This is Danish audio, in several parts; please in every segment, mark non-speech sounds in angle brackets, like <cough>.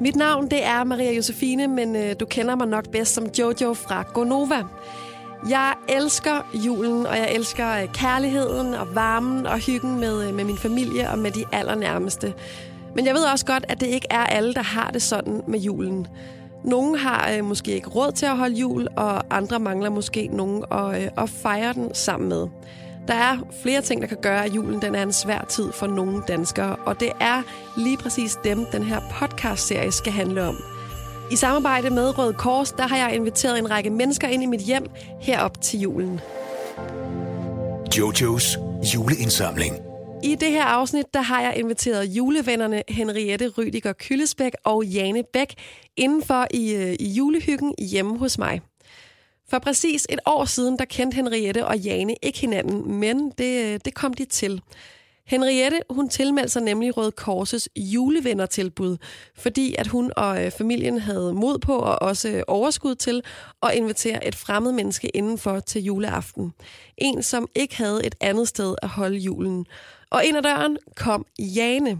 Mit navn det er Maria Josefine, men øh, du kender mig nok bedst som Jojo fra Gonova. Jeg elsker julen, og jeg elsker øh, kærligheden og varmen og hyggen med, øh, med min familie og med de allernærmeste. Men jeg ved også godt, at det ikke er alle, der har det sådan med julen. Nogle har øh, måske ikke råd til at holde jul, og andre mangler måske nogen at, øh, at fejre den sammen med. Der er flere ting, der kan gøre, at julen den er en svær tid for nogle danskere, og det er lige præcis dem, den her podcast-serie skal handle om. I samarbejde med Røde Kors, der har jeg inviteret en række mennesker ind i mit hjem herop til julen. Jojos juleindsamling. I det her afsnit, der har jeg inviteret julevennerne Henriette Rydiger Kyllesbæk og Jane Bæk indenfor i, øh, i julehyggen hjemme hos mig. For præcis et år siden, der kendte Henriette og Jane ikke hinanden, men det, øh, det kom de til. Henriette, hun tilmeldte sig nemlig Røde Korses julevennertilbud, fordi at hun og øh, familien havde mod på og også øh, overskud til at invitere et fremmed menneske indenfor til juleaften. En, som ikke havde et andet sted at holde julen. Og ind ad døren kom Jane.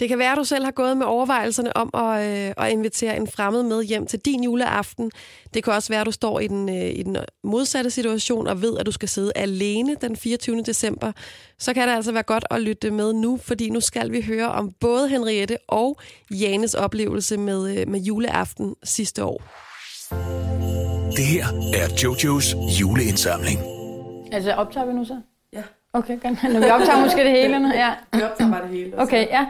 Det kan være, at du selv har gået med overvejelserne om at, øh, at invitere en fremmed med hjem til din juleaften. Det kan også være, at du står i den, øh, i den modsatte situation og ved, at du skal sidde alene den 24. december. Så kan det altså være godt at lytte med nu, fordi nu skal vi høre om både Henriette og Janes oplevelse med, øh, med juleaften sidste år. Det her er Jojos juleindsamling. Altså, optager vi nu så? Ja. Okay, godt. Når vi optager måske det hele nu, <laughs> ja. Vi optager bare det hele. Okay, ja.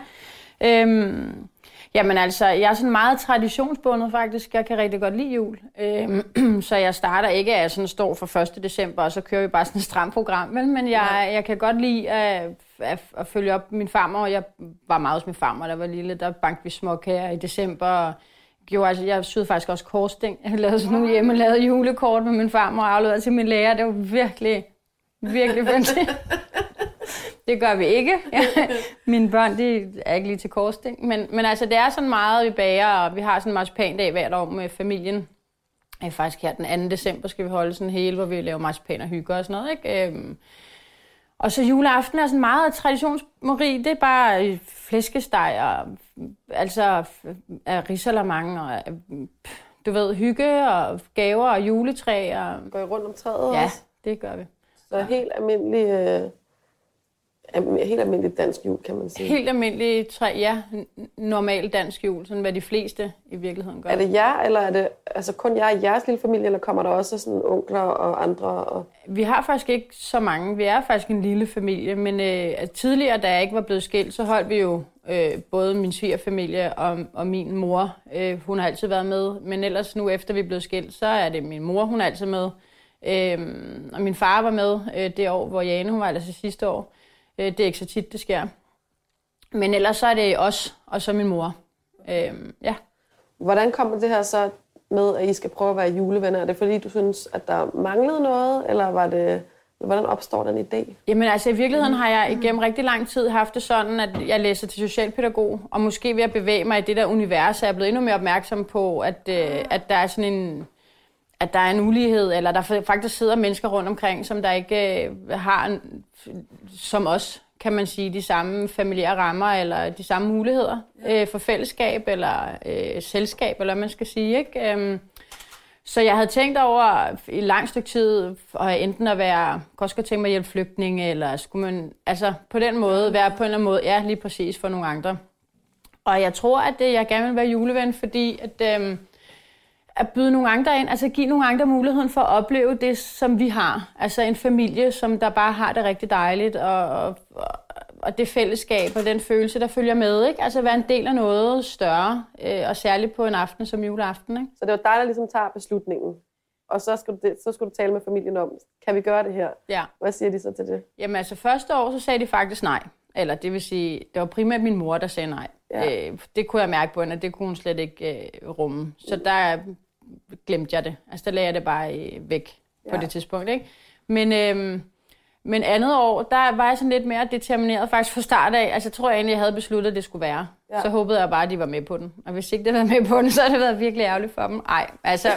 Øhm, jamen altså, jeg er sådan meget traditionsbundet faktisk. Jeg kan rigtig godt lide jul. Øhm, <clears throat> så jeg starter ikke af at sådan står for 1. december, og så kører vi bare sådan et stramt program. Men, men jeg, jeg kan godt lide at, at, at følge op min farmor. Jeg var meget hos min farmor, der var lille. Der bankte vi småkager i december, og gjorde, altså, jeg syede faktisk også korsting. <laughs> Jeg lavede sådan nogle hjemmelavede julekort med min farmor og afleverede til min lærer. Det var virkelig, virkelig fantastisk. <laughs> Det gør vi ikke. <laughs> Mine børn, de er ikke lige til korsting. Men, men altså, det er sådan meget, vi bager, og vi har sådan en marcipandag hvert år med familien. Øh, faktisk her den 2. december skal vi holde sådan hele, hvor vi laver marcipan og hygge og sådan noget. Ikke? Øhm, og så juleaften er sådan meget traditionsrig. Det er bare øh, flæskesteg og altså af risalamang og øh, du ved, hygge og gaver og juletræ. Og, Går I rundt om træet ja, også? det gør vi. Så helt almindelig, øh, helt almindelig dansk jul, kan man sige. Helt almindelig træ, ja, normal dansk jul, sådan hvad de fleste i virkeligheden gør. Er det jer, eller er det altså kun jer i jeres lille familie, eller kommer der også sådan onkler og andre? Og... Vi har faktisk ikke så mange. Vi er faktisk en lille familie, men øh, tidligere, da jeg ikke var blevet skilt, så holdt vi jo øh, både min svigerfamilie og, og min mor. Øh, hun har altid været med, men ellers nu efter vi er blevet skilt, så er det min mor, hun er altid med. Øh, og min far var med øh, det år, hvor Jane, hun var altså sidste år. Øh, det er ikke så tit, det sker. Men ellers så er det os, og så min mor. Øh, ja. Hvordan kommer det her så med, at I skal prøve at være julevenner? Er det fordi, du synes, at der manglede noget, eller var det... Hvordan opstår den idé? Jamen altså i virkeligheden har jeg igennem rigtig lang tid haft det sådan, at jeg læser til socialpædagog, og måske ved at bevæge mig i det der univers, er jeg blevet endnu mere opmærksom på, at, øh, at der er sådan en at der er en ulighed, eller der faktisk sidder mennesker rundt omkring, som der ikke øh, har, en, som os, kan man sige, de samme familiære rammer, eller de samme muligheder ja. øh, for fællesskab, eller øh, selskab, eller hvad man skal sige. Ikke? Øhm, så jeg havde tænkt over i lang stykke tid, og enten at være, godt tænke mig at hjælpe flygtninge, eller skulle man, altså på den måde, være på en eller anden måde, ja, lige præcis for nogle andre. Og jeg tror, at øh, jeg gerne vil være juleven, fordi at, øhm, at byde nogle andre ind, altså give nogle andre muligheden for at opleve det, som vi har. Altså en familie, som der bare har det rigtig dejligt, og, og, og det fællesskab og den følelse, der følger med. Ikke? Altså være en del af noget større, øh, og særligt på en aften som juleaften. Ikke? Så det var dig, der ligesom tager beslutningen. Og så skal, du, så skal du tale med familien om, kan vi gøre det her? Ja. Hvad siger de så til det? Jamen altså første år, så sagde de faktisk nej. Eller det vil sige, det var primært min mor, der sagde nej. Ja. Øh, det kunne jeg mærke på hende, at det kunne hun slet ikke øh, rumme. Så der glemte jeg det. Altså der lagde jeg det bare øh, væk på Ja. det tidspunkt. Ikke? Men, øh, men andet år, der var jeg sådan lidt mere determineret faktisk fra start af. Altså jeg tror egentlig, jeg havde besluttet, at det skulle være. Ja. Så håbede jeg bare, at de var med på den. Og hvis ikke de var med på den, så havde det været virkelig ærgerligt for dem. Ej, altså... <laughs>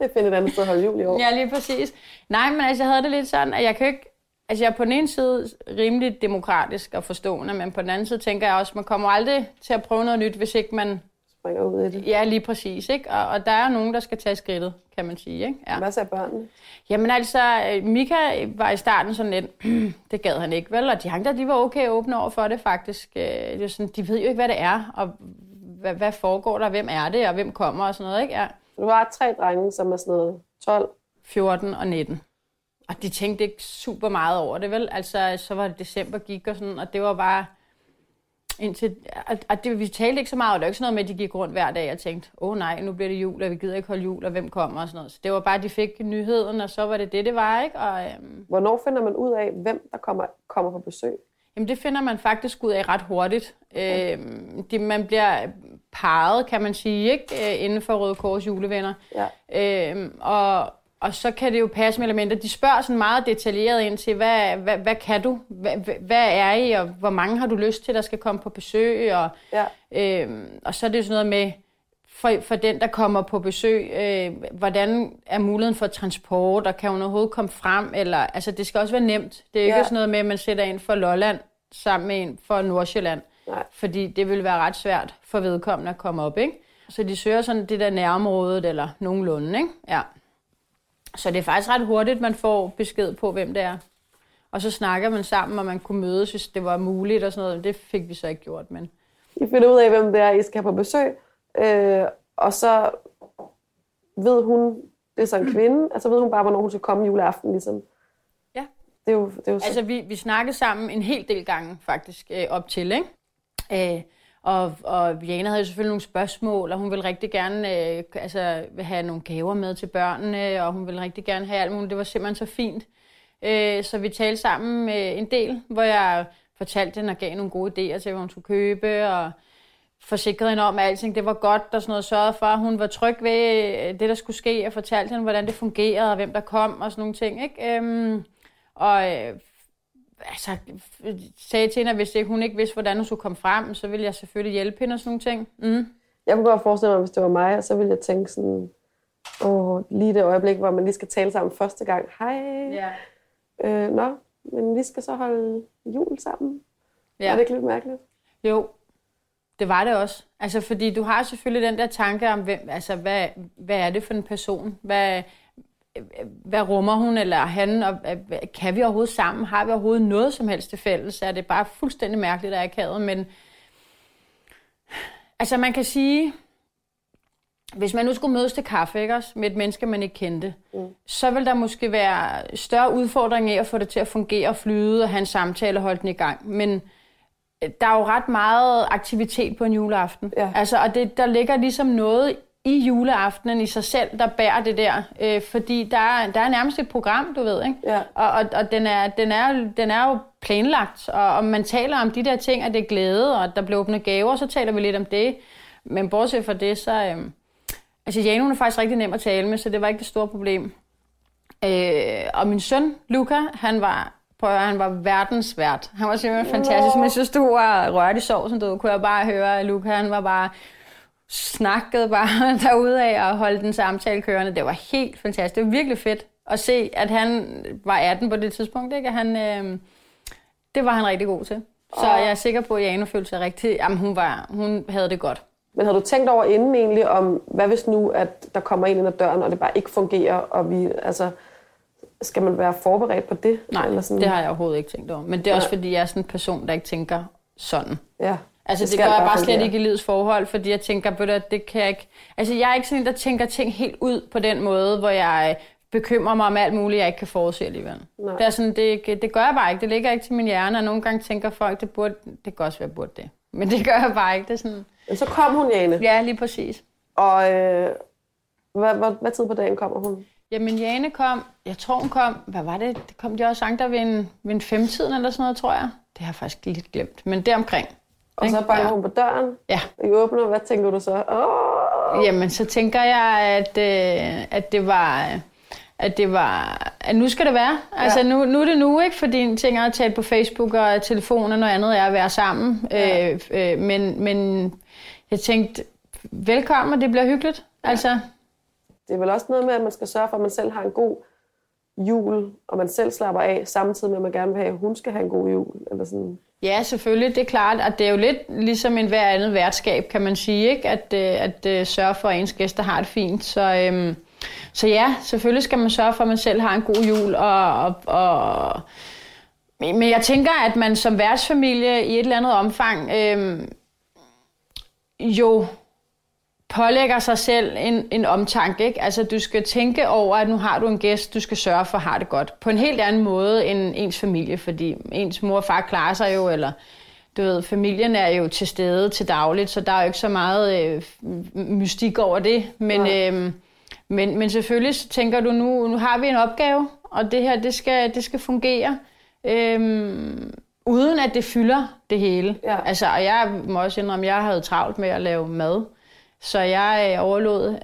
Det finder et andet sted at holde jul i år. Ja, lige præcis. Nej, men altså, jeg havde det lidt sådan, at jeg kan ikke... Altså jeg er på den ene side rimelig demokratisk og forstående, men på den anden side tænker jeg også, at man kommer aldrig til at prøve noget nyt, hvis ikke man... Springer ud i det. Ja, lige præcis. Ikke? Og, og der er nogen, der skal tage skridtet, kan man sige. Ikke? Ja. Hvad siger børnene? Jamen altså, øh, Mika var i starten sådan lidt, <clears throat> det gad han ikke, vel? Og de andre, de var okay åbne over for det faktisk. Øh, Det er sådan, de ved jo ikke, hvad det er, og hvad, hvad foregår der, hvem er det, og hvem kommer og sådan noget, ikke? Ja. Du har tre drenge, som er sådan noget 12. 14 og 19. Og de tænkte ikke super meget over det, vel? Altså, så var det december gik og sådan, og det var bare indtil... Og, og det, vi talte ikke så meget, og det var ikke sådan noget med, at de gik rundt hver dag og tænkte, åh oh, nej, nu bliver det jul, og vi gider ikke holde jul, og hvem kommer og sådan noget. Så det var bare, at de fik nyheden, og så var det det, det var, ikke? Og, øhm, Hvornår finder man ud af, hvem der kommer, kommer på besøg? Jamen, det finder man faktisk ud af ret hurtigt. Okay. Øhm, det, man bliver parret, kan man sige, ikke? Øh, inden for Røde Kors julevenner. Ja. Øhm, og, og så kan det jo passe med elementer. De spørger sådan meget detaljeret ind til, hvad, hvad, hvad kan du? Hvad, hvad- er I? Og hvor mange har du lyst til, der skal komme på besøg? Og, Ja. øhm, og så er det jo sådan noget med, for, for den, der kommer på besøg, øh, hvordan er muligheden for transport, og kan hun overhovedet komme frem? Eller, altså, det skal også være nemt. Det er ikke Ja. sådan noget med, at man sætter en for Lolland sammen med en for Nordsjælland. Nej. Fordi det vil være ret svært for vedkommende at komme op, ikke? Så de søger sådan det der nærområdet, eller nogenlunde, ikke? Ja. Så det er faktisk ret hurtigt, man får besked på, hvem det er. Og så snakker man sammen, og man kunne mødes, hvis det var muligt og sådan noget. Det fik vi så ikke gjort, men... I finder ud af, hvem det er, I skal have på besøg. Øh, og så ved hun, det er så en kvinde, altså ved hun bare, hvornår hun skal komme juleaften, ligesom. Ja. Det er jo, det er jo så, Altså, vi, vi snakkede sammen en hel del gange, faktisk, øh, op til, ikke? Øh, og, og Jana havde selvfølgelig nogle spørgsmål, og hun ville rigtig gerne øh, altså, have nogle gaver med til børnene, og hun ville rigtig gerne have alt muligt. Det var simpelthen så fint. Øh, så vi talte sammen øh, en del, hvor jeg fortalte hende og gav nogle gode idéer til, hvad hun skulle købe, og forsikrede hende om, at alting det var godt, og sådan noget sørgede for, at hun var tryg ved øh, det, der skulle ske, og fortalte hende, hvordan det fungerede, og hvem der kom, og sådan nogle ting. Ikke? Øhm, og øh, altså, sagde til hende, at hvis ikke, hun ikke vidste, hvordan hun skulle komme frem, så ville jeg selvfølgelig hjælpe hende og sådan nogle ting. Mm. Jeg kunne godt forestille mig, hvis det var mig, så ville jeg tænke sådan, åh, lige det øjeblik, hvor man lige skal tale sammen første gang. Hej, Ja. øh, nå, men vi skal så holde jul sammen. Ja. Er det ikke lidt mærkeligt? Jo, det var det også. Altså, fordi du har selvfølgelig den der tanke om, hvem, altså, hvad, hvad er det for en person? Hvad, hvad rummer hun eller han? Og, øh, kan vi overhovedet sammen? Har vi overhovedet noget som helst til fælles? Er det bare fuldstændig mærkeligt og akavet? Men altså, man kan sige, hvis man nu skulle mødes til kaffe ikke, også, med et menneske, man ikke kendte, mm. så vil der måske være større udfordring i at få det til at fungere og flyde og have en samtale og holde den i gang. Men der er jo ret meget aktivitet på en juleaften. Ja. Altså, og det, der ligger ligesom noget i juleaftenen i sig selv, der bærer det der. Øh, fordi der er, der er nærmest et program, du ved, ikke? Ja. Og, og, og den, er, den, er, den er jo planlagt, og, og man taler om de der ting, at det er glæde, og at der bliver åbnet gaver, så taler vi lidt om det. Men bortset fra det, så... Øh, altså, Jane, hun er faktisk rigtig nem at tale med, så det var ikke det store problem. Øh, og min søn, Luca, han var, prøv at høre, han var verdensvært. Han var simpelthen fantastisk. Men så stod og rørte i sovsen, du kunne jeg bare høre, at Luca, han var bare snakkede bare <laughs> derude af og holdt den samtale kørende. Det var helt fantastisk. Det var virkelig fedt at se, at han var 18 på det tidspunkt. Ikke? At han, øh, det var han rigtig god til. Så jeg er sikker på, at Jane følte sig rigtig... Jamen, hun, var, hun havde det godt. Men har du tænkt over inden egentlig om, hvad hvis nu, at der kommer en ind ad døren, og det bare ikke fungerer, og vi, altså, skal man være forberedt på det? Nej, Eller sådan? det har jeg overhovedet ikke tænkt over. Men det er også, fordi jeg er sådan en person, der ikke tænker sådan. Ja. Altså, det, det gør jeg bare slet ikke i livets forhold, fordi jeg tænker, at det kan jeg ikke... Altså, jeg er ikke sådan en, der tænker ting helt ud på den måde, hvor jeg bekymrer mig om alt muligt, jeg ikke kan forudse alligevel. Nej. Det, er sådan, det, det gør jeg bare ikke. Det ligger ikke til min hjerne, og nogle gange tænker folk, det burde... Det kan også være, burde det. Men det gør jeg bare ikke. Det er sådan... Men så kom hun, Jane. Ja, lige præcis. Og øh, hvad, hvad, hvad tid på dagen kommer hun? Jamen, Jane kom, jeg tror hun kom, hvad var det? Det kom de også sang der ved en, ved en femtiden eller sådan noget, tror jeg. Det har jeg faktisk lidt glemt, men det omkring. Og så banker ja. hun på døren. Ja. I åbner, hvad tænker du så? Åh! Jamen, så tænker jeg, at, øh, at det var... At det var, at nu skal det være. Altså, Ja. nu, nu er det nu, ikke? Fordi ting er at tale på Facebook og telefon, og noget andet er at være sammen. Ja. Øh, øh, men, men jeg tænkte, velkommen, og det bliver hyggeligt. Altså, Det er vel også noget med, at man skal sørge for, at man selv har en god jul, og man selv slapper af, samtidig med, at man gerne vil have, at hun skal have en god jul? Eller sådan. Ja, selvfølgelig. Det er klart, at det er jo lidt ligesom en hver andet værtskab, kan man sige, ikke? At, øh, at, at sørge for, at ens gæster har det fint. Så, øhm, så ja, selvfølgelig skal man sørge for, at man selv har en god jul. Og, og, og, men jeg tænker, at man som værtsfamilie i et eller andet omfang øhm, jo pålægger sig selv en, en omtanke. Ikke? Altså, du skal tænke over, at nu har du en gæst, du skal sørge for at have det godt. På en helt anden måde end ens familie, fordi ens mor og far klarer sig jo, eller du ved, familien er jo til stede til dagligt, så der er jo ikke så meget øh, mystik over det. Men, øh, men, men selvfølgelig så tænker du, nu, nu har vi en opgave, og det her, det skal, det skal fungere. Øh, uden at det fylder det hele. Ja. Altså, og jeg må også indrømme, at jeg havde travlt med at lave mad. Så jeg øh, overlod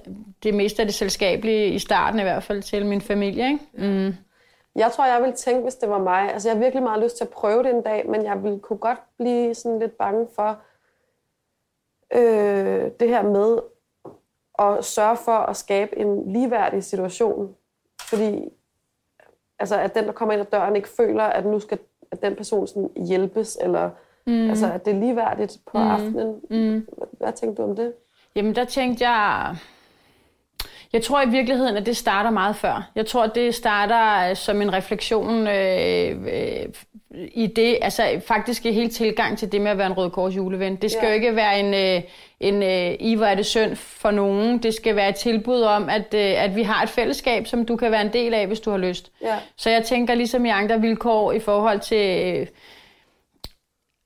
det meste af det selskabelige, i starten i hvert fald, til min familie. Ikke? Mm. Jeg tror, jeg ville tænke, hvis det var mig. Altså, jeg har virkelig meget lyst til at prøve det en dag, men jeg ville kunne godt blive sådan lidt bange for øh, det her med at sørge for at skabe en ligeværdig situation. Fordi altså, at den, der kommer ind ad døren, ikke føler, at nu skal at den person sådan hjælpes, eller mm. altså, at det er ligeværdigt på mm. aftenen. Mm. Hvad, hvad tænkte du om det? Jamen, der tænkte jeg... Jeg tror i virkeligheden, at det starter meget før. Jeg tror, at det starter som en refleksion øh, øh, i det, altså faktisk i hele tilgang til det med at være en Røde Kors juleven. Det skal ja. jo ikke være en, øh, en øh, I hvor er det synd for nogen. Det skal være et tilbud om, at, øh, at vi har et fællesskab, som du kan være en del af, hvis du har lyst. Ja. Så jeg tænker ligesom i andre vilkår i forhold til... Øh,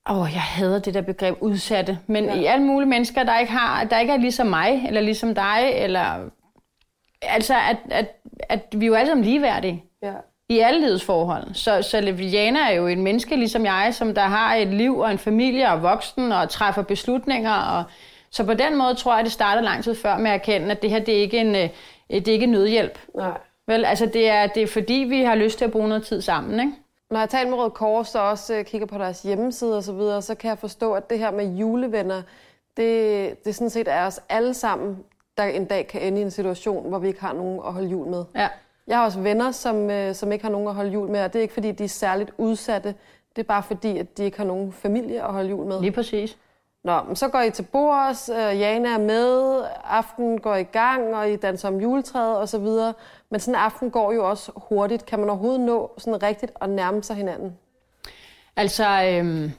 Åh, oh, jeg hader det der begreb udsatte. Men ja. i alle mulige mennesker, der ikke, har, der ikke er ligesom mig, eller ligesom dig, eller... Altså, at, at, at vi er jo alle sammen ligeværdige. Ja. I alle livets forhold. Så, så Leviana er jo en menneske, ligesom jeg, som der har et liv og en familie og voksen og træffer beslutninger. Og, så på den måde tror jeg, det starter lang tid før med at erkende, at det her det er ikke en, øh, det er ikke en nødhjælp. Nej. Vel, altså det er, det er fordi, vi har lyst til at bruge noget tid sammen, ikke? Når jeg taler med Røde Kors og også øh, kigger på deres hjemmeside og så videre, så kan jeg forstå, at det her med julevenner, det, det sådan set er os alle sammen, der en dag kan ende i en situation, hvor vi ikke har nogen at holde jul med. Ja. Jeg har også venner, som, øh, som ikke har nogen at holde jul med, og det er ikke fordi, de er særligt udsatte. Det er bare fordi, at de ikke har nogen familie at holde jul med. Lige præcis. Nå, men så går I til bords, øh, Jana er med, aftenen går i gang, og I danser om juletræet og så videre. Men sådan en aften går jo også hurtigt. Kan man overhovedet nå sådan rigtigt at nærme sig hinanden? Altså, øhm,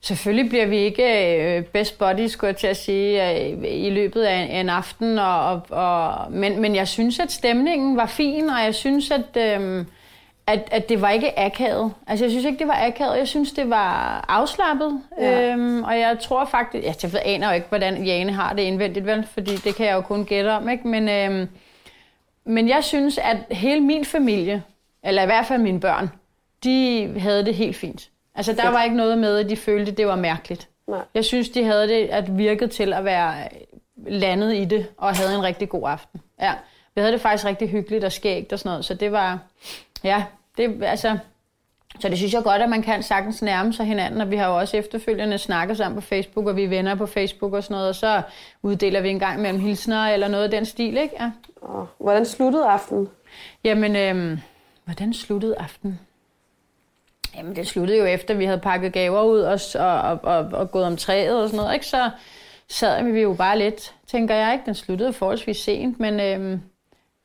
selvfølgelig bliver vi ikke øh, best buddies, skulle jeg til at sige, øh, i løbet af en, en aften. Og, og, og, men, men jeg synes, at stemningen var fin, og jeg synes, at... Øhm, at, at det var ikke akavet. Altså, jeg synes ikke, det var akavet. Jeg synes, det var afslappet. Ja. Øhm, og jeg tror faktisk... Ja, jeg aner jo ikke, hvordan Jane har det indvendigt, vel? Fordi det kan jeg jo kun gætte om, ikke? Men, øhm, men jeg synes, at hele min familie, eller i hvert fald mine børn, de havde det helt fint. Altså, der Fedt. var ikke noget med, at de følte, det var mærkeligt. Nej. Jeg synes, de havde det at virket til at være landet i det, og havde en rigtig god aften. Ja, vi havde det faktisk rigtig hyggeligt og skægt og sådan noget, så det var... Ja, det, altså, så det synes jeg godt, at man kan sagtens nærme sig hinanden, og vi har jo også efterfølgende snakket sammen på Facebook, og vi er venner på Facebook og sådan noget, og så uddeler vi en gang mellem hilsner eller noget af den stil, ikke? Ja. Hvordan sluttede aftenen? Jamen, øhm, hvordan sluttede aften? Jamen, det sluttede jo efter, vi havde pakket gaver ud og, og, og, og, og gået om træet og sådan noget, ikke? Så sad vi jo bare lidt, tænker jeg, ikke? Den sluttede forholdsvis sent, men, øhm,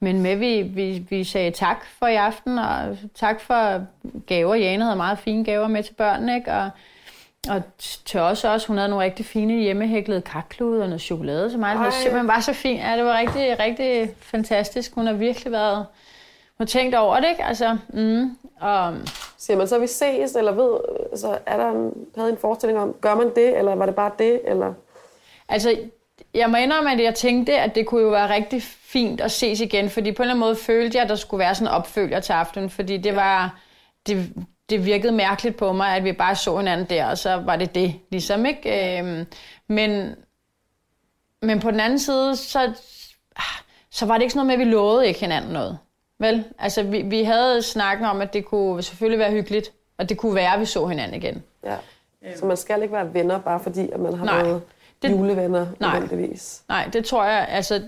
men med, vi, vi, vi sagde tak for i aften, og tak for gaver. Jane havde meget fine gaver med til børnene, ikke? Og, og til os også, hun havde nogle rigtig fine hjemmehæklede kakklude og noget chokolade, som mig. Det Ej. simpelthen var så fint. Ja, det var rigtig, rigtig fantastisk. Hun har virkelig været... Hun har tænkt over det, ikke? Altså, mm, og, Siger man så, at vi ses, eller ved, så er der en, havde en forestilling om, gør man det, eller var det bare det, eller? Altså, jeg må indrømme, at jeg tænkte, at det kunne jo være rigtig fint at ses igen, fordi på en eller anden måde følte jeg, at der skulle være sådan en opfølger til aftenen, fordi det var, det, det virkede mærkeligt på mig, at vi bare så hinanden der, og så var det det, ligesom, ikke? Øhm, men, men på den anden side, så, så var det ikke sådan noget med, at vi lovede ikke hinanden noget. Vel? Altså, vi, vi havde snakken om, at det kunne selvfølgelig være hyggeligt, og det kunne være, at vi så hinanden igen. Ja. Så man skal ikke være venner, bare fordi at man har Nej. noget Det- julevenner Nej. nødvendigvis. Nej, det tror jeg, altså,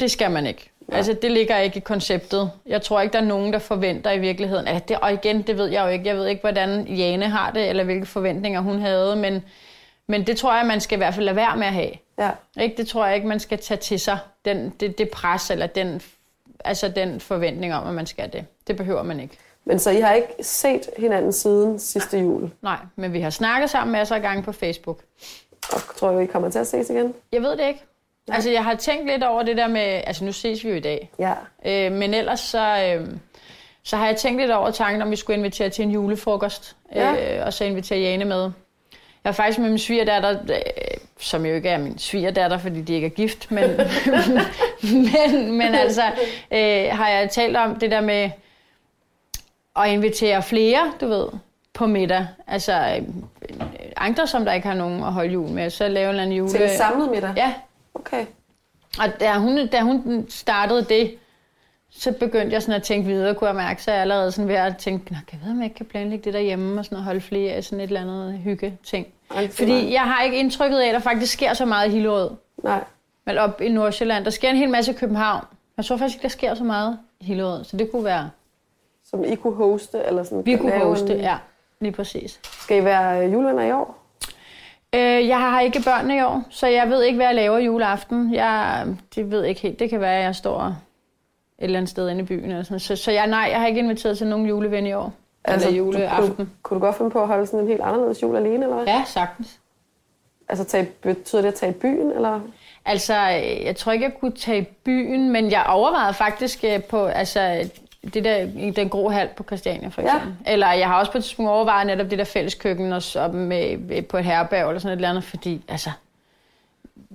det skal man ikke. Altså, det ligger ikke i konceptet. Jeg tror ikke, der er nogen, der forventer i virkeligheden. Ja, det, og igen, det ved jeg jo ikke. Jeg ved ikke, hvordan Jane har det, eller hvilke forventninger hun havde, men, men det tror jeg, man skal i hvert fald lade være med at have. Ja. Ikke? Det tror jeg ikke, man skal tage til sig, den, det, det pres, eller den, altså den forventning om, at man skal det. Det behøver man ikke. Men så I har ikke set hinanden siden sidste jul? Nej, men vi har snakket sammen masser af gange på Facebook. Og tror du, I kommer til at ses igen? Jeg ved det ikke. Altså, jeg har tænkt lidt over det der med... Altså, nu ses vi jo i dag. Ja. Øh, men ellers så, øh, så har jeg tænkt lidt over tanken, om vi skulle invitere til en julefrokost. Ja. Øh, og så invitere Jane med. Jeg er faktisk med min svigerdatter, øh, som jo ikke er min svigerdatter, fordi de ikke er gift, men, <laughs> men, men altså øh, har jeg talt om det der med at invitere flere, du ved, på middag. Altså øh, andre, som der ikke har nogen at holde jul med, så lave en eller anden jule... Til en samlet middag? Ja, Okay. og da hun, da hun startede det, så begyndte jeg sådan at tænke videre, kunne jeg mærke, så jeg allerede sådan ved at tænke, Nå, kan jeg vide, om jeg ikke kan planlægge det derhjemme, og sådan at holde flere af sådan et eller andet hygge ting. Fordi jeg har ikke indtrykket af, at der faktisk sker så meget i Hillerød. Nej. Men op i Nordsjælland, der sker en hel masse i København. Jeg tror faktisk ikke, der sker så meget i Hillerød, så det kunne være, Som I kunne hoste? Eller sådan, vi kunne hoste, en... ja, lige præcis. Skal I være øh, julevenner i år? Øh, jeg har ikke børn i år, så jeg ved ikke, hvad jeg laver juleaften. Jeg det ved ikke helt. Det kan være, at jeg står et eller andet sted inde i byen. Eller sådan. Så, så jeg, nej, jeg har ikke inviteret til nogen juleven i år. Altså, eller juleaften. Kunne, kunne du godt finde på at holde sådan en helt anderledes jul alene, eller hvad? Ja, sagtens. Altså, tage, betyder det at tage i byen, eller? Altså, øh, jeg tror ikke, jeg kunne tage i byen, men jeg overvejede faktisk øh, på altså, det der, den grå hal på Christiania, for Ja. eksempel. Eller jeg har også på et tidspunkt overvejet netop det der fælleskøkken og så med, med, på et herberg eller sådan et eller andet, fordi, altså...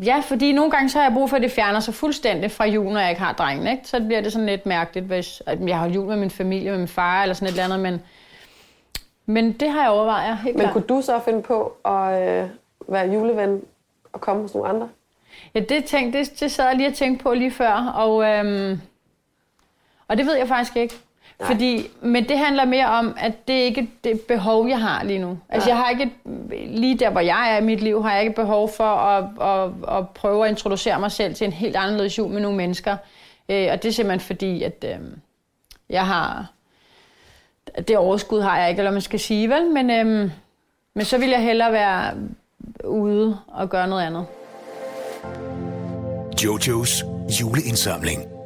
Ja, fordi nogle gange så har jeg brug for, at det fjerner sig fuldstændig fra jul, når jeg ikke har drengen, ikke? Så bliver det sådan lidt mærkeligt, hvis at jeg har jul med min familie, med min far eller sådan et eller andet, men... Men det har jeg overvejet, helt Men klart. kunne du så finde på at øh, være juleven og komme hos nogle andre? Ja, det, tænkte, det, det sad jeg lige og tænkte på lige før, og, øhm, og det ved jeg faktisk ikke. Nej. Fordi, men det handler mere om, at det ikke er det behov, jeg har lige nu. Altså, jeg har ikke, et- lige der, hvor jeg er i mit liv, har jeg ikke behov for at, at, at prøve at introducere mig selv til en helt anderledes jul med nogle mennesker. Øh, og det er simpelthen fordi, at øh, jeg har... Det overskud har jeg ikke, eller man skal sige, vel? Men, øh, men så vil jeg hellere være ude og gøre noget andet. Jojos juleindsamling.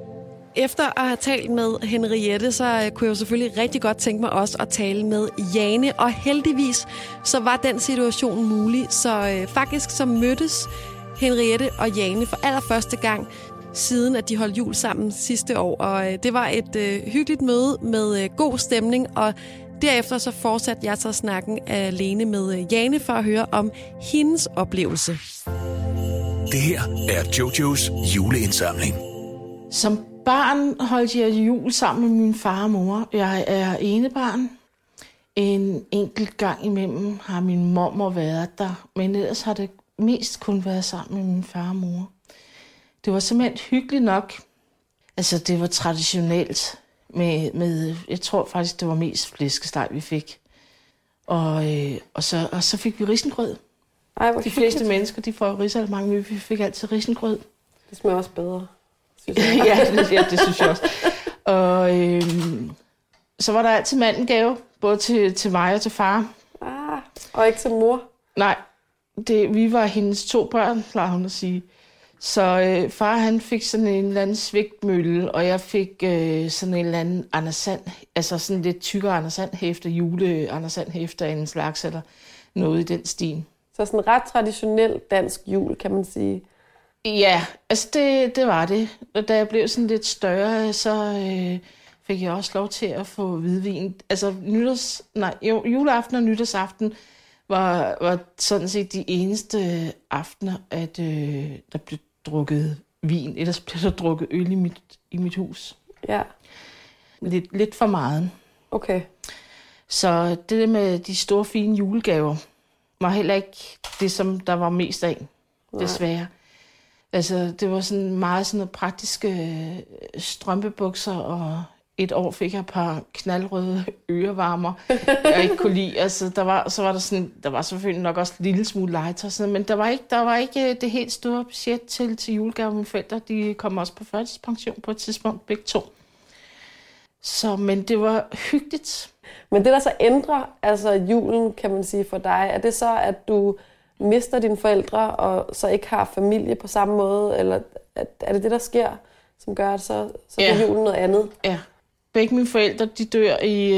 Efter at have talt med Henriette, så øh, kunne jeg jo selvfølgelig rigtig godt tænke mig også at tale med Jane. Og heldigvis så var den situation mulig, så øh, faktisk så mødtes Henriette og Jane for allerførste gang siden at de holdt jul sammen sidste år. Og øh, det var et øh, hyggeligt møde med øh, god stemning, og derefter så fortsatte jeg så snakken alene med øh, Jane for at høre om hendes oplevelse. Det her er Jojos juleindsamling. Som barn holdt jeg jul sammen med min far og mor. Jeg er enebarn. En enkelt gang imellem har min mormor været der, men ellers har det mest kun været sammen med min far og mor. Det var simpelthen hyggeligt nok. Altså, det var traditionelt med, med jeg tror faktisk, det var mest flæskesteg, vi fik. Og, øh, og, så, og så fik vi risengrød. Ej, hvor De fleste mennesker, de får jo risalemang, men vi fik altid risengrød. Det smager også bedre. Synes jeg. <laughs> ja, det, ja, det synes jeg også. Og øhm, så var der altid mandengave, både til, til mig og til far. Ah, og ikke til mor. Nej, det, vi var hendes to børn, plejer hun at sige. Så øh, far han fik sådan en eller anden svigtmølle, og jeg fik øh, sådan en eller anden Andersand, altså sådan lidt tykkere Andersand hæfter, jule Andersand hæfter en slags, eller noget i den stil. Så sådan ret traditionel dansk jul, kan man sige. Ja, altså det, det var det. Og da jeg blev sådan lidt større, så øh, fik jeg også lov til at få hvidvin. Altså nytårs, nej, jo, juleaften og nytårsaften var, var sådan set de eneste aftener, at øh, der blev drukket vin. Ellers blev der drukket øl i mit, i mit hus. Ja, Lidt, lidt for meget. okay. Så det med de store fine julegaver var heller ikke det, som der var mest af, desværre. Altså, det var sådan meget sådan noget praktiske øh, strømpebukser og et år fik jeg et par knaldrøde <laughs> ørevarmer, jeg ikke kunne lide. Altså, der var, så var der sådan, der var selvfølgelig nok også en lille smule legetøj, sådan, men der var ikke, der var ikke øh, det helt store budget til, til julegave. Mine forældre, de kom også på førtidspension på et tidspunkt, begge to. Så, men det var hyggeligt. Men det, der så ændrer altså julen, kan man sige, for dig, er det så, at du mister dine forældre, og så ikke har familie på samme måde? Eller er det det, der sker, som gør, at så, så bliver Ja. julen noget andet? Ja. Begge mine forældre, de dør i,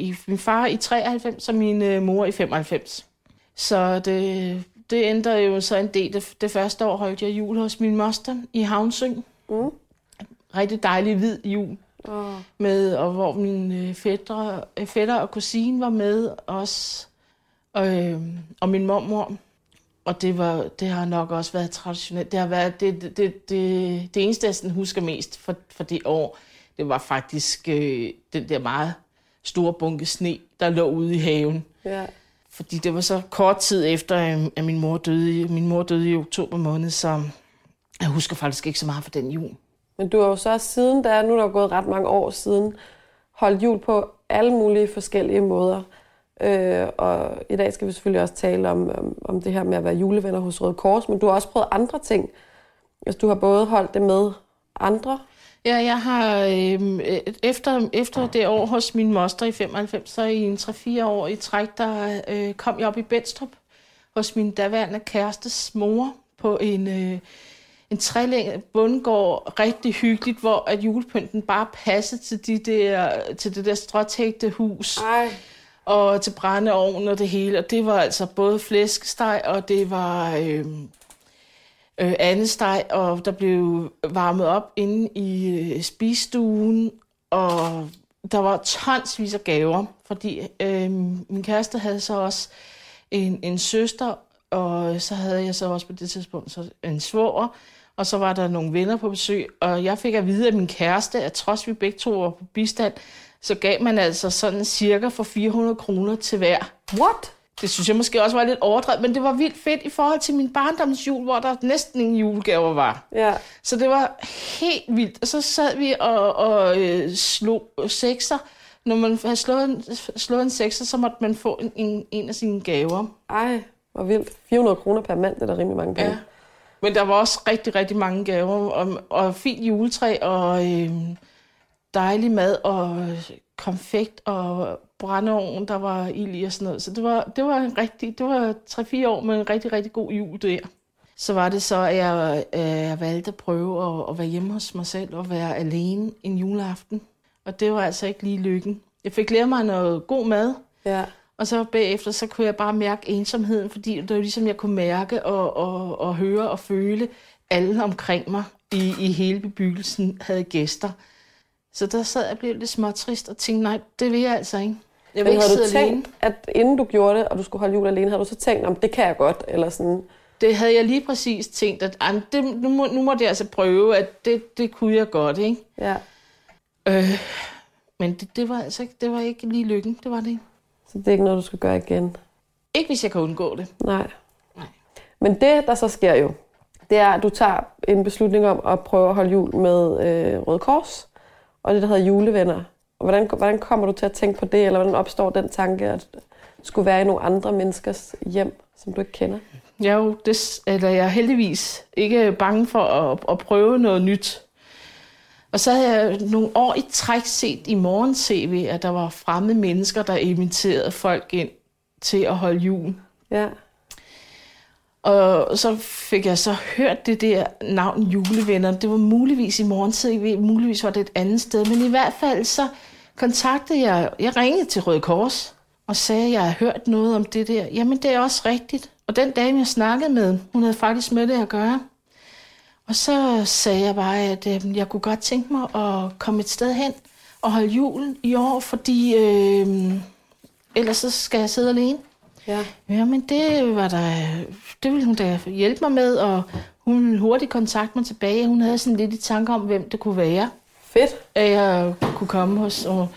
i min far i 93, og min øh, mor i 95. Så det, det ændrer jo så en del. Det, det første år holdt jeg jul hos min moster i Havnsø. Mm. Rigtig dejlig hvid jul. Oh. Med, og hvor min øh, fætter, fætter og kusine var med også. Og, øh, og min mormor. Og det, var, det har nok også været traditionelt. Det har været det, det, det, det, det eneste, jeg sådan husker mest for, for det år, det var faktisk øh, den der meget store bunke sne, der lå ude i haven. Ja. Fordi det var så kort tid efter, øh, at min mor døde. Min mor døde i oktober måned, så jeg husker faktisk ikke så meget for den jul. Men du har jo så siden da, nu er der gået ret mange år siden, holdt jul på alle mulige forskellige måder. Øh, og i dag skal vi selvfølgelig også tale om, om, om det her med at være julevenner hos Røde Kors, men du har også prøvet andre ting. Altså, du har både holdt det med andre. Ja, jeg har øh, efter, efter det år hos min moster i 95, så i en 3-4 år i træk, der øh, kom jeg op i Benstrup hos min daværende kærestes mor på en, øh, en trelænge bundgård, rigtig hyggeligt, hvor at julepynten bare passede til, de der, til det der stråtægte hus Ej og til brændeovnen og det hele. Og det var altså både flæskesteg, og det var øh, øh, andesteg, og der blev varmet op inde i øh, spisestuen, og der var tonsvis af gaver, fordi øh, min kæreste havde så også en, en søster, og så havde jeg så også på det tidspunkt så en svoger, og så var der nogle venner på besøg, og jeg fik at vide af min kæreste, at trods vi begge to var på bistand, så gav man altså sådan cirka for 400 kroner til hver. What? Det synes jeg måske også var lidt overdrevet, men det var vildt fedt i forhold til min barndomsjul, hvor der næsten ingen julegaver var. Ja. Så det var helt vildt. Og så sad vi og, og øh, slog sekser. Når man havde slået en, slået en sekser, så måtte man få en, en, en af sine gaver. Ej, hvor vildt. 400 kroner per mand, det er da rimelig mange penge. Ja. Men der var også rigtig, rigtig mange gaver, og, og fint juletræ, og øh, dejlig mad, og konfekt, og brændeovn, der var ild i og sådan noget. Så det var, det var en rigtig, det var 3-4 år med en rigtig, rigtig god jul der. Så var det så, at jeg, øh, jeg valgte at prøve at, at være hjemme hos mig selv og være alene en juleaften. Og det var altså ikke lige lykken. Jeg fik lært mig noget god mad, Ja. og så bagefter, så kunne jeg bare mærke ensomheden, fordi det var ligesom, jeg kunne mærke og, og, og høre og føle, alle omkring mig i, i hele bebyggelsen havde gæster. Så der sad jeg og blev lidt småtrist og tænkte, nej, det vil jeg altså ikke. Jeg vil Men ikke havde du sidde alene. tænkt, at inden du gjorde det, og du skulle holde jul alene, havde du så tænkt, om det kan jeg godt, eller sådan... Det havde jeg lige præcis tænkt, at det, nu, må, nu måtte jeg altså prøve, at det, det kunne jeg godt, ikke? Ja. Øh, men det, det, var altså ikke, det var ikke lige lykken, det var det ikke. Så det er ikke noget, du skal gøre igen. Ikke hvis jeg kan undgå det. Nej. Nej. Men det, der så sker jo, det er, at du tager en beslutning om at prøve at holde jul med øh, Røde Kors, og det, der hedder julevenner. Og hvordan, hvordan kommer du til at tænke på det, eller hvordan opstår den tanke, at skulle være i nogle andre menneskers hjem, som du ikke kender? Jeg er jo des, eller jeg er heldigvis ikke bange for at, at prøve noget nyt. Og så havde jeg nogle år i træk set i morgen tv, at der var fremmede mennesker, der inviterede folk ind til at holde jul. Ja. Og så fik jeg så hørt det der navn julevenner. Det var muligvis i morgen tv, muligvis var det et andet sted. Men i hvert fald så kontaktede jeg, jeg ringede til Røde Kors og sagde, at jeg har hørt noget om det der. Jamen det er også rigtigt. Og den dame, jeg snakkede med, hun havde faktisk med det at gøre. Og så sagde jeg bare, at øh, jeg kunne godt tænke mig at komme et sted hen og holde julen i år, fordi øh, ellers så skal jeg sidde alene. Ja. Jamen, det var der, det ville hun da hjælpe mig med, og hun ville hurtigt kontakte mig tilbage. Hun havde sådan lidt i tanke om, hvem det kunne være, Fedt. at jeg kunne komme hos, og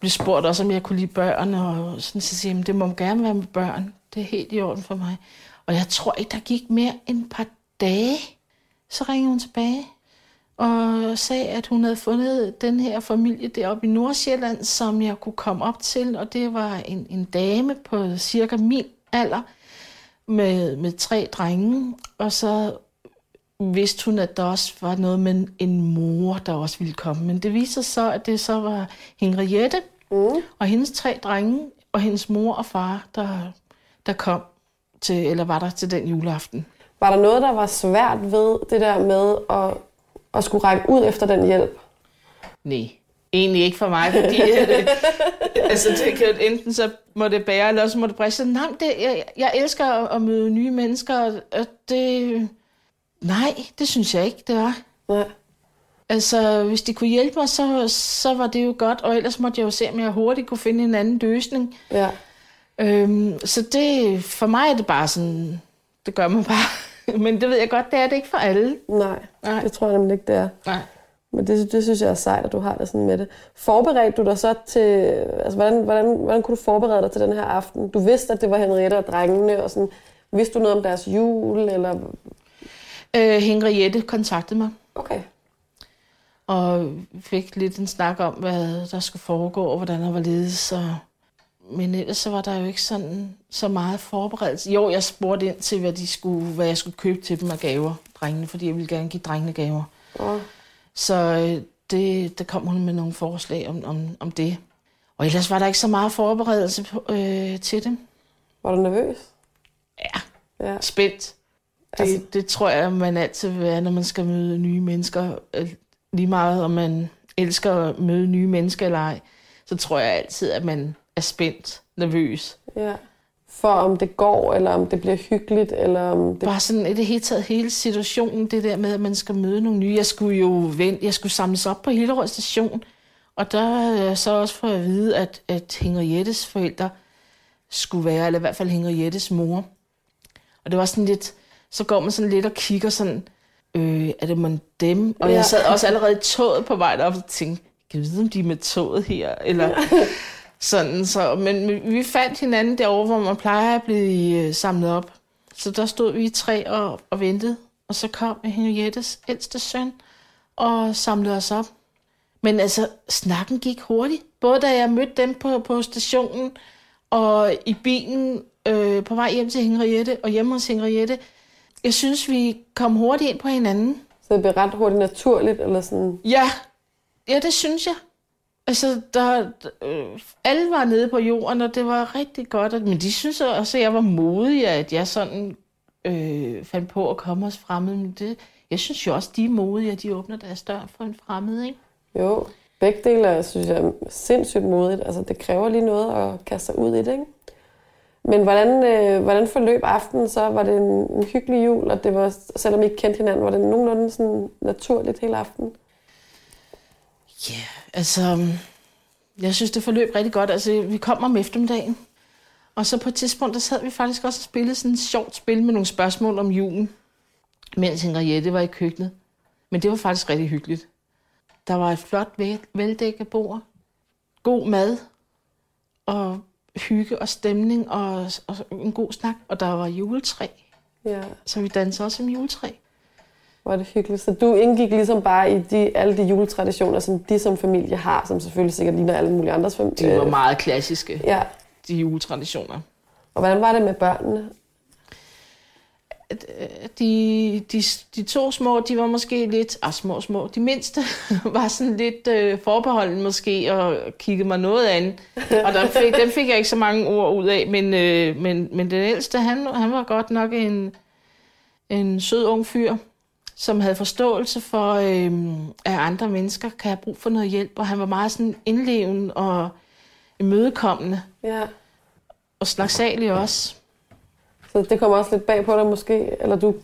blev spurgt også, om jeg kunne lide børn, og sådan, så siger jeg, "Men det må gerne være med børn. Det er helt i orden for mig. Og jeg tror ikke, der gik mere end et par dage, så ringede hun tilbage og sagde, at hun havde fundet den her familie deroppe i Nordsjælland, som jeg kunne komme op til, og det var en, en dame på cirka min alder, med, med tre drenge, og så vidste hun, at der også var noget med en mor, der også ville komme. Men det viser sig så, at det så var Henriette mm. og hendes tre drenge, og hendes mor og far, der, der kom til, eller var der til den juleaften. Var der noget, der var svært ved det der med at, at skulle række ud efter den hjælp? Nej, egentlig ikke for mig, fordi øh, <laughs> altså, det kan, enten så må det bære, eller også må det briste. Nej, det, jeg, jeg elsker at, at møde nye mennesker, og det... Nej, det synes jeg ikke, det var. Nej. Altså, hvis de kunne hjælpe mig, så, så var det jo godt, og ellers måtte jeg jo se, om jeg hurtigt kunne finde en anden løsning. Ja. Øhm, så det, for mig er det bare sådan, det gør man bare. <laughs> Men det ved jeg godt, det er det ikke for alle. Nej, Nej. det tror jeg nemlig ikke, det er. Nej. Men det, det synes jeg er sejt, at du har det sådan med det. Forberedte du dig så til... Altså, hvordan, hvordan, hvordan kunne du forberede dig til den her aften? Du vidste, at det var Henriette og drengene, og sådan... Vidste du noget om deres jul, eller... Øh, Henriette kontaktede mig, Okay. og fik lidt en snak om, hvad der skulle foregå, og hvordan der var ledes. Og... Men ellers så var der jo ikke sådan så meget forberedelse. Jo, jeg spurgte ind til, hvad, de skulle, hvad jeg skulle købe til dem af gaver, drengene, fordi jeg ville gerne give drengene gaver. Oh. Så øh, det, der kom hun med nogle forslag om, om, om det. Og ellers var der ikke så meget forberedelse på, øh, til det. Var du nervøs? Ja, Ja. spændt. Det, Altså- altså, det tror jeg, man altid vil være, når man skal møde nye mennesker. Øh, Lige meget om man elsker at møde nye mennesker eller ej, så tror jeg altid, at man er spændt, nervøs. ja. For om det går, eller om det bliver hyggeligt, eller om det... Bare sådan i det hele taget, hele situationen, det der med, at man skal møde nogle nye. Jeg skulle jo vente, jeg skulle samles op på Hillerød station, og der er jeg så også for at vide, at, at Henriettes forældre skulle være, eller i hvert fald Henriettes mor. Og det var sådan lidt, så går man sådan lidt og kigger sådan, øh, er det man dem? Og Ja. jeg sad også allerede i toget på vej op og tænkte, kan jeg vide, om de er med toget her? Eller sådan, så, men vi fandt hinanden derovre, hvor man plejer at blive øh, samlet op. Så der stod vi i tre og, og ventede, og så kom Henriettes ældste søn og samlede os op. Men altså, snakken gik hurtigt. Både da jeg mødte dem på, på stationen, og i bilen øh, på vej hjem til Henriette, og hjemme hos Henriette. Jeg synes, vi kom hurtigt ind på hinanden. Så det blev ret hurtigt naturligt, eller sådan... Ja, ja det synes jeg. Altså, der, øh, alle var nede på jorden, og det var rigtig godt. at- Men de synes også, at jeg var modig, at jeg sådan øh, fandt på at komme hos fremmede. Men det, jeg synes jo også, de er modige, at de åbner deres dør for en fremmed, ikke? Jo, begge dele er, synes jeg er sindssygt modigt. Altså, det kræver lige noget at kaste sig ud i det, ikke? Men hvordan, øh, hvordan forløb aftenen så? Var det en, en hyggelig jul, og det var, selvom I ikke kendte hinanden, var det nogenlunde sådan naturligt hele aftenen? Ja, yeah, altså, jeg synes, det forløb rigtig godt. Altså, vi kom om eftermiddagen, og så på et tidspunkt, der sad vi faktisk også og spillede sådan et sjovt spil med nogle spørgsmål om julen, mens Henriette var i køkkenet. Men det var faktisk rigtig hyggeligt. Der var et flot, vel- veldækket bord, god mad, og hygge og stemning, og, og en god snak. Og der var juletræ, Ja, så vi dansede også om juletræ. Var det hyggeligt. Så du indgik ligesom bare i de, alle de juletraditioner, som de som familie har, som selvfølgelig sikkert ligner alle mulige andres familie. De var meget klassiske, Ja, de juletraditioner. og hvordan var det med børnene? de, de, de to små, de var måske lidt, ah små små, de mindste <laughs> var sådan lidt øh, forbeholden måske, og kiggede mig noget an. Og der fik, dem fik jeg ikke så mange ord ud af, men, øh, men, men den ældste, han, han var godt nok en, en sød ung fyr, som havde forståelse for, øh, at andre mennesker kan have brug for noget hjælp, og han var meget sådan indlevende og imødekommende, Ja. og snaksalig også. Så det kom også lidt bag på dig måske, eller du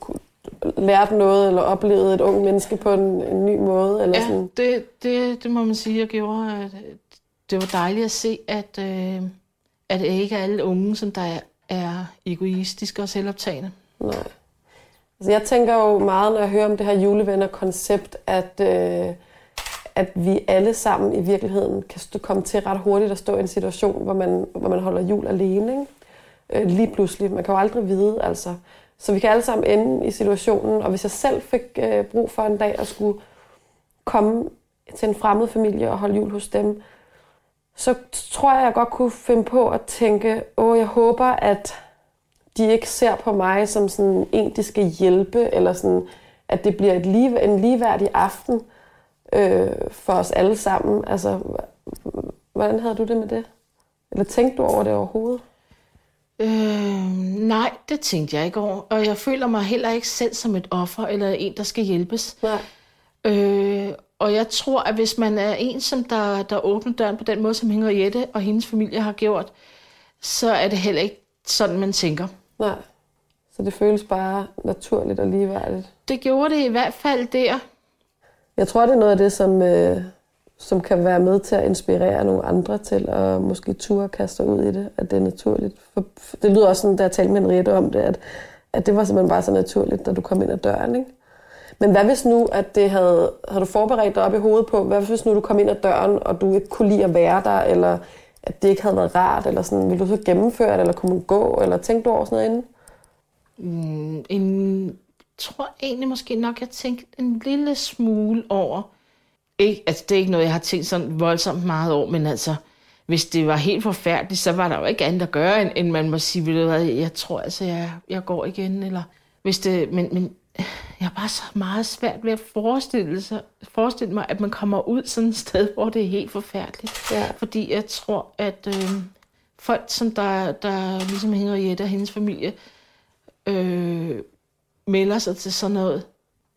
lærte noget, eller oplevede et ung menneske på en, en ny måde, eller Ja, sådan. det, det, det må man sige, jeg gjorde. At, det var dejligt at se, at, øh, at det ikke er alle unge, som der er, er egoistiske og selvoptagende. Nej. Altså, jeg tænker jo meget, når jeg hører om det her julevenner-koncept, at, øh, at vi alle sammen i virkeligheden kan stå, komme til ret hurtigt at stå i en situation, hvor man, hvor man holder jul alene. Ikke? Øh, lige pludselig. Man kan jo aldrig vide, altså. Så vi kan alle sammen ende i situationen, og hvis jeg selv fik øh, brug for en dag at skulle komme til en fremmed familie og holde jul hos dem, så tror jeg, jeg godt kunne finde på at tænke, åh, jeg håber, at de ikke ser på mig som sådan en, de skal hjælpe, eller sådan, at det bliver et lige, en ligeværdig aften øh, for os alle sammen. Altså, hvordan havde du det med det? Eller tænkte du over det overhovedet? Øh, nej, det tænkte jeg ikke over. Og jeg føler mig heller ikke selv som et offer, eller en, der skal hjælpes. Nej. Øh, og jeg tror, at hvis man er en, som der, der åbner døren på den måde, som Henriette og hendes familie har gjort, så er det heller ikke sådan, man tænker. Nej. Så det føles bare naturligt og ligeværdigt. Det gjorde det i hvert fald der. Jeg tror, det er noget af det, som, øh, som kan være med til at inspirere nogle andre til at måske ture kaste ud i det, at det er naturligt. For, for det lyder også sådan, da jeg talte med Henriette om det, at, at det var simpelthen bare så naturligt, da du kom ind ad døren. Ikke? Men hvad hvis nu, at det havde, havde du forberedt dig op i hovedet på, hvad hvis nu du kom ind ad døren, og du ikke kunne lide at være der, eller at det ikke havde været rart, eller sådan, ville du så gennemføre det, eller kunne man gå, eller tænkte du over sådan noget inden? Mm, en, tror egentlig måske nok, jeg tænkte en lille smule over. Ikke, altså, det er ikke noget, jeg har tænkt sådan voldsomt meget over, men altså, hvis det var helt forfærdeligt, så var der jo ikke andet at gøre, end, end man må sige, ved du hvad, jeg tror altså, jeg, jeg går igen, eller hvis det, men, men jeg har bare så meget svært ved at forestille, sig, forestille mig, at man kommer ud sådan et sted, hvor det er helt forfærdeligt. Ja. Fordi jeg tror, at øh, folk, som der, der ligesom Henriette og hendes familie, øh, melder sig til sådan noget,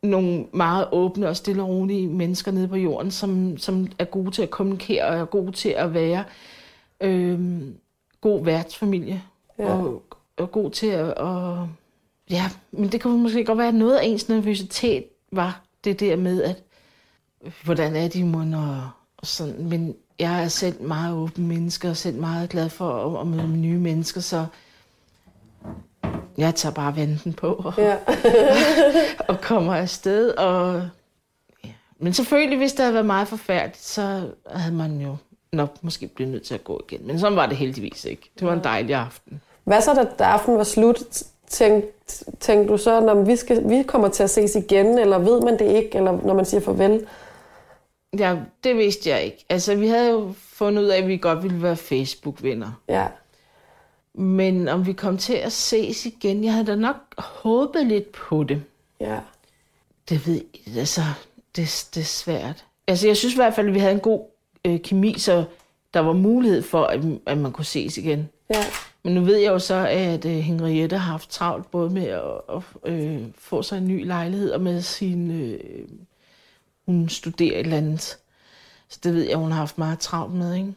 nogle meget åbne og stille og rolige mennesker nede på jorden, som, som er gode til at kommunikere og er gode til at være øh, god værtsfamilie. Ja. Og, og god til at... Og, ja, men det kan måske godt være, at noget af ens nervøsitet var det der med, at hvordan er de mund og, og sådan. Men jeg er selv meget åben menneske og selv meget glad for at, at møde nye mennesker, så jeg tager bare venten på og, Ja. <laughs> og kommer afsted. Og, ja. Men selvfølgelig, hvis det havde været meget forfærdeligt, så havde man jo nok måske blevet nødt til at gå igen. Men sådan var det heldigvis ikke. Det var en dejlig aften. Hvad så, da, da aftenen var slut? Tænkte, tænkte du så, når vi, skal, vi kommer til at ses igen, eller ved man det ikke, eller når man siger farvel? Ja, det vidste jeg ikke. Altså, vi havde jo fundet ud af, at vi godt ville være Facebook-venner. Ja. Men om vi kom til at ses igen, jeg havde da nok håbet lidt på det. Ja. Det ved jeg, altså, det, det er svært. Altså, jeg synes i hvert fald, at vi havde en god øh, kemi, så der var mulighed for, at, at man kunne ses igen. Ja. Men nu ved jeg jo så, at øh, Henriette har haft travlt både med at, at øh, få sig en ny lejlighed og med sin... Øh, hun studerer et eller andet. Så det ved jeg, hun har haft meget travlt med, ikke?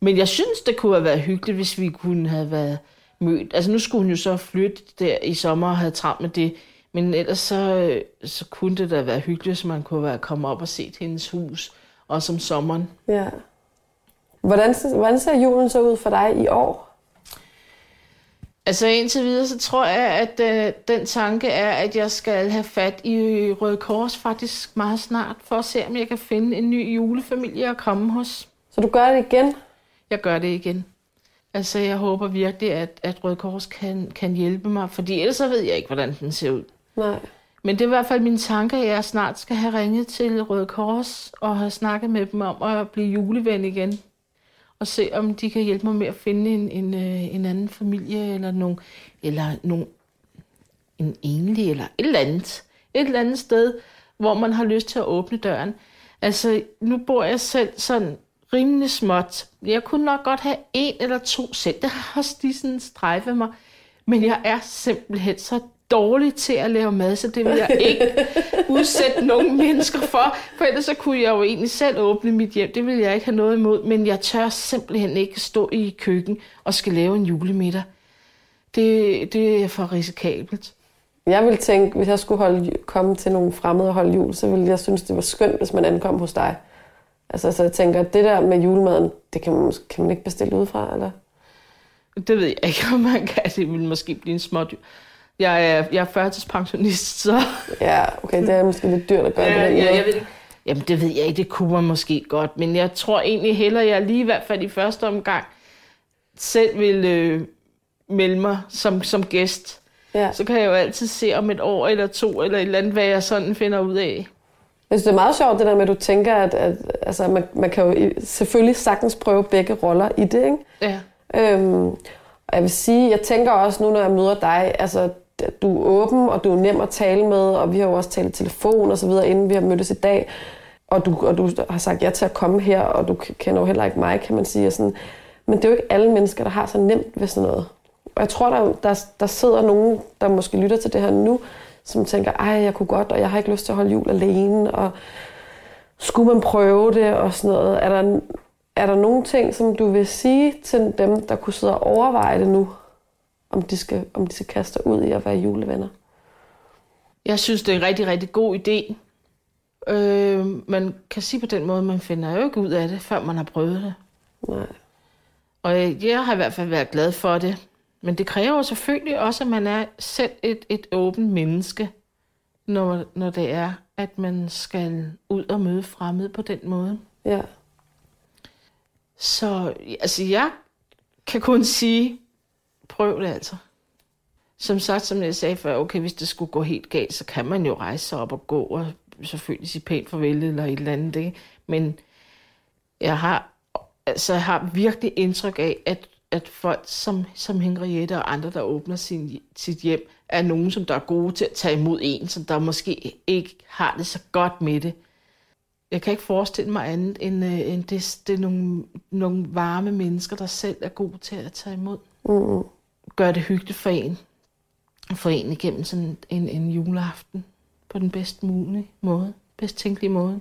Men jeg synes, det kunne have været hyggeligt, hvis vi kunne have været mødt. Altså nu skulle hun jo så flytte der i sommer og have travlt med det. Men ellers så, øh, så kunne det da være hyggeligt, hvis man kunne være kommet op og set hendes hus. Også om sommeren. ja. Hvordan, hvordan ser julen så ud for dig i år? Altså indtil videre, så tror jeg, at øh, den tanke er, at jeg skal have fat i Røde Kors faktisk meget snart, for at se, om jeg kan finde en ny julefamilie at komme hos. Så du gør det igen? Jeg gør det igen. Altså, jeg håber virkelig, at, at Røde Kors kan, kan hjælpe mig, fordi ellers så ved jeg ikke, hvordan den ser ud. Nej. Men det er i hvert fald min tanke, at jeg snart skal have ringet til Røde Kors og have snakket med dem om at blive juleven igen. Og se, om de kan hjælpe mig med at finde en, en, øh, en anden familie, eller, nogle, eller nogle, en enlig, eller et eller andet. Et eller andet sted, hvor man har lyst til at åbne døren. Altså, nu bor jeg selv sådan rimelig småt. Jeg kunne nok godt have en eller to selv. Det har også lige sådan strejfet mig. Men jeg er simpelthen så dårlig til at lave mad, så det vil jeg ikke udsætte nogen mennesker for. For ellers så kunne jeg jo egentlig selv åbne mit hjem. Det vil jeg ikke have noget imod. Men jeg tør simpelthen ikke stå i køkken og skal lave en julemiddag. Det, det er for risikabelt. Jeg ville tænke, hvis jeg skulle holde, komme til nogle fremmede og holde jul, så ville jeg synes, det var skønt, hvis man ankom hos dig. Altså, så jeg tænker, at det der med julemaden, det kan man, kan man ikke bestille udefra, eller? Det ved jeg ikke, om man kan. Det vil måske blive en smådyr. Jeg er, jeg er førtidspensionist, så... Ja, okay, det er måske lidt dyrt at gøre Ja, det. ja, jeg ved det. Jamen, det ved jeg ikke. Det kunne man måske godt. Men jeg tror egentlig hellere, jeg lige i hvert fald i første omgang selv vil øh, melde mig som, som gæst. Ja. Så kan jeg jo altid se om et år eller to, eller et eller andet, hvad jeg sådan finder ud af. Jeg synes, det er meget sjovt, det der med, at du tænker, at, at altså, man, man kan jo selvfølgelig sagtens prøve begge roller i det, ikke? Ja. Øhm, og jeg vil sige, jeg tænker også nu, når jeg møder dig, altså, du er åben, og du er nem at tale med, og vi har jo også talt i telefon og så videre, inden vi har mødtes i dag. Og du, og du har sagt ja til at komme her, og du kender jo heller ikke mig, kan man sige. Og sådan. Men det er jo ikke alle mennesker, der har så nemt ved sådan noget. Og jeg tror, der, der, der sidder nogen, der måske lytter til det her nu, som tænker, ej, jeg kunne godt, og jeg har ikke lyst til at holde jul alene, og skulle man prøve det, og sådan noget. Er der, er der nogle ting, som du vil sige til dem, der kunne sidde og overveje det nu, om de skal, om de skal kaste sig ud i at være julevenner? Jeg synes, det er en rigtig, rigtig god idé. Øh, man kan sige på den måde, man finder jo ikke ud af det, før man har prøvet det. Nej. Og jeg, har i hvert fald været glad for det. Men det kræver jo selvfølgelig også, at man er selv et, et åbent menneske, når, når det er, at man skal ud og møde fremmede på den måde. Ja. Så altså, jeg kan kun sige, prøv det altså. Som sagt, som jeg sagde før, okay, hvis det skulle gå helt galt, så kan man jo rejse sig op og gå, og selvfølgelig sige pænt farvel eller et eller andet. Ikke? Men jeg har, altså, jeg har virkelig indtryk af, at, at folk som, som Henriette og andre, der åbner sin, sit hjem, er nogen, som der er gode til at tage imod en, som der måske ikke har det så godt med det. Jeg kan ikke forestille mig andet, end, øh, end det, det er nogle, nogle varme mennesker, der selv er gode til at tage imod. Mm. Gør det hyggeligt for en. For en igennem sådan en, en juleaften på den bedst mulige måde. Bedst tænkelige måde.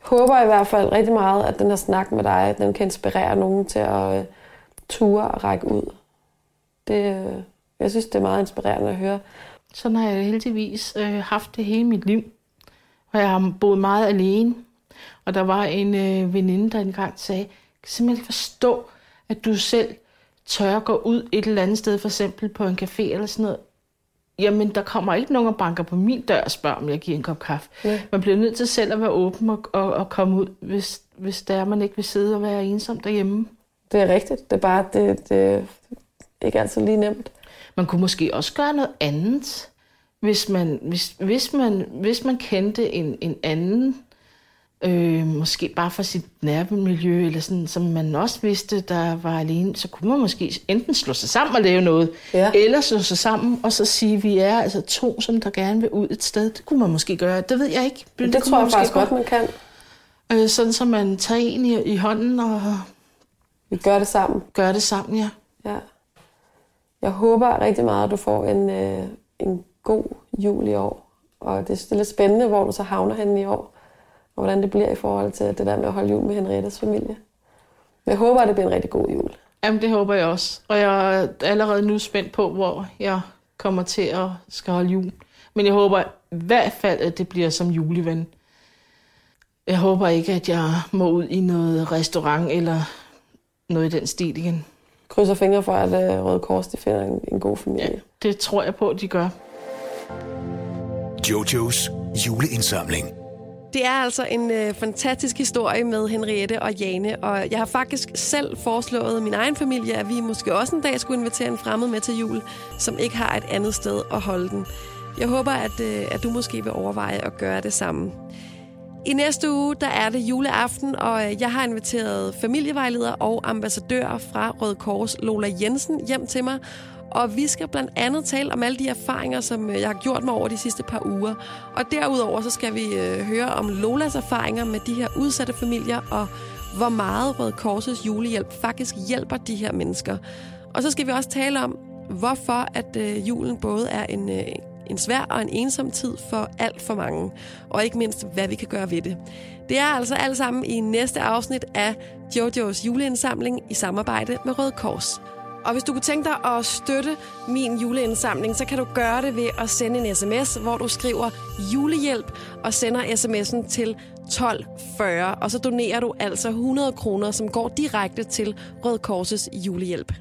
Jeg håber i hvert fald rigtig meget, at den her snak med dig, den kan inspirere nogen til at uh, ture og række ud. Det, uh, jeg synes, det er meget inspirerende at høre. Sådan har jeg heldigvis øh, haft det hele mit liv. Og jeg har boet meget alene. Og der var en øh, veninde, der engang sagde, jeg kan simpelthen ikke forstå, at du selv tør gå ud et eller andet sted, for eksempel på en café eller sådan noget. Jamen, der kommer ikke nogen og banker på min dør og spørger, om jeg giver en kop kaffe. Ja. Man bliver nødt til selv at være åben og, og, og komme ud, hvis, hvis der man ikke vil sidde og være ensom derhjemme. Det er rigtigt. Det er bare, det, det er ikke altid lige nemt. Man kunne måske også gøre noget andet, hvis man, hvis, hvis man, hvis man kendte en, en anden, øh, måske bare fra sit nærmiljø, eller sådan, som man også vidste, der var alene, så kunne man måske enten slå sig sammen og lave noget, Ja. eller slå sig sammen og så sige, at vi er altså to, som der gerne vil ud et sted. Det kunne man måske gøre. Det ved jeg ikke. Det, det kunne tror jeg faktisk godt, man kan. Øh, sådan, så man tager en i, i hånden og Vi gør det sammen. gør det sammen, ja. Ja. Jeg håber rigtig meget, at du får en, øh, en god jul i år. Og det, det er lidt spændende, hvor du så havner henne i år. Og hvordan det bliver i forhold til det der med at holde jul med Henriettes familie. Men jeg håber, at det bliver en rigtig god jul. Jamen, det håber jeg også. Og jeg er allerede nu spændt på, hvor jeg kommer til at skal holde jul. Men jeg håber i hvert fald, at det bliver som juleven. Jeg håber ikke, at jeg må ud i noget restaurant eller noget i den stil igen. Krydser fingre for, at øh, Røde Kors de finder en, en god familie. Det tror jeg på, at de gør. Jojos juleindsamling. Det er altså en øh, fantastisk historie med Henriette og Jane, og jeg har faktisk selv foreslået min egen familie, at vi måske også en dag skulle invitere en fremmed med til jul, som ikke har et andet sted at holde den. Jeg håber, at, øh, at du måske vil overveje at gøre det samme. I næste uge, der er det juleaften, og øh, jeg har inviteret familievejleder og ambassadør fra Røde Kors, Lola Jensen, hjem til mig. Og vi skal blandt andet tale om alle de erfaringer, som øh, jeg har gjort mig over de sidste par uger. Og derudover så skal vi øh, høre om Lolas erfaringer med de her udsatte familier, og hvor meget Røde Korsets julehjælp faktisk hjælper de her mennesker. Og så skal vi også tale om, hvorfor at øh, julen både er en, øh, en svær og en ensom tid for alt for mange. Og ikke mindst, hvad vi kan gøre ved det. Det er altså alt sammen i næste afsnit af Jojos juleindsamling i samarbejde med Røde Kors. Og hvis du kunne tænke dig at støtte min juleindsamling, så kan du gøre det ved at sende en sms, hvor du skriver julehjælp og sender sms'en til 1240. Og så donerer du altså 100 kroner, som går direkte til Røde Korsets julehjælp.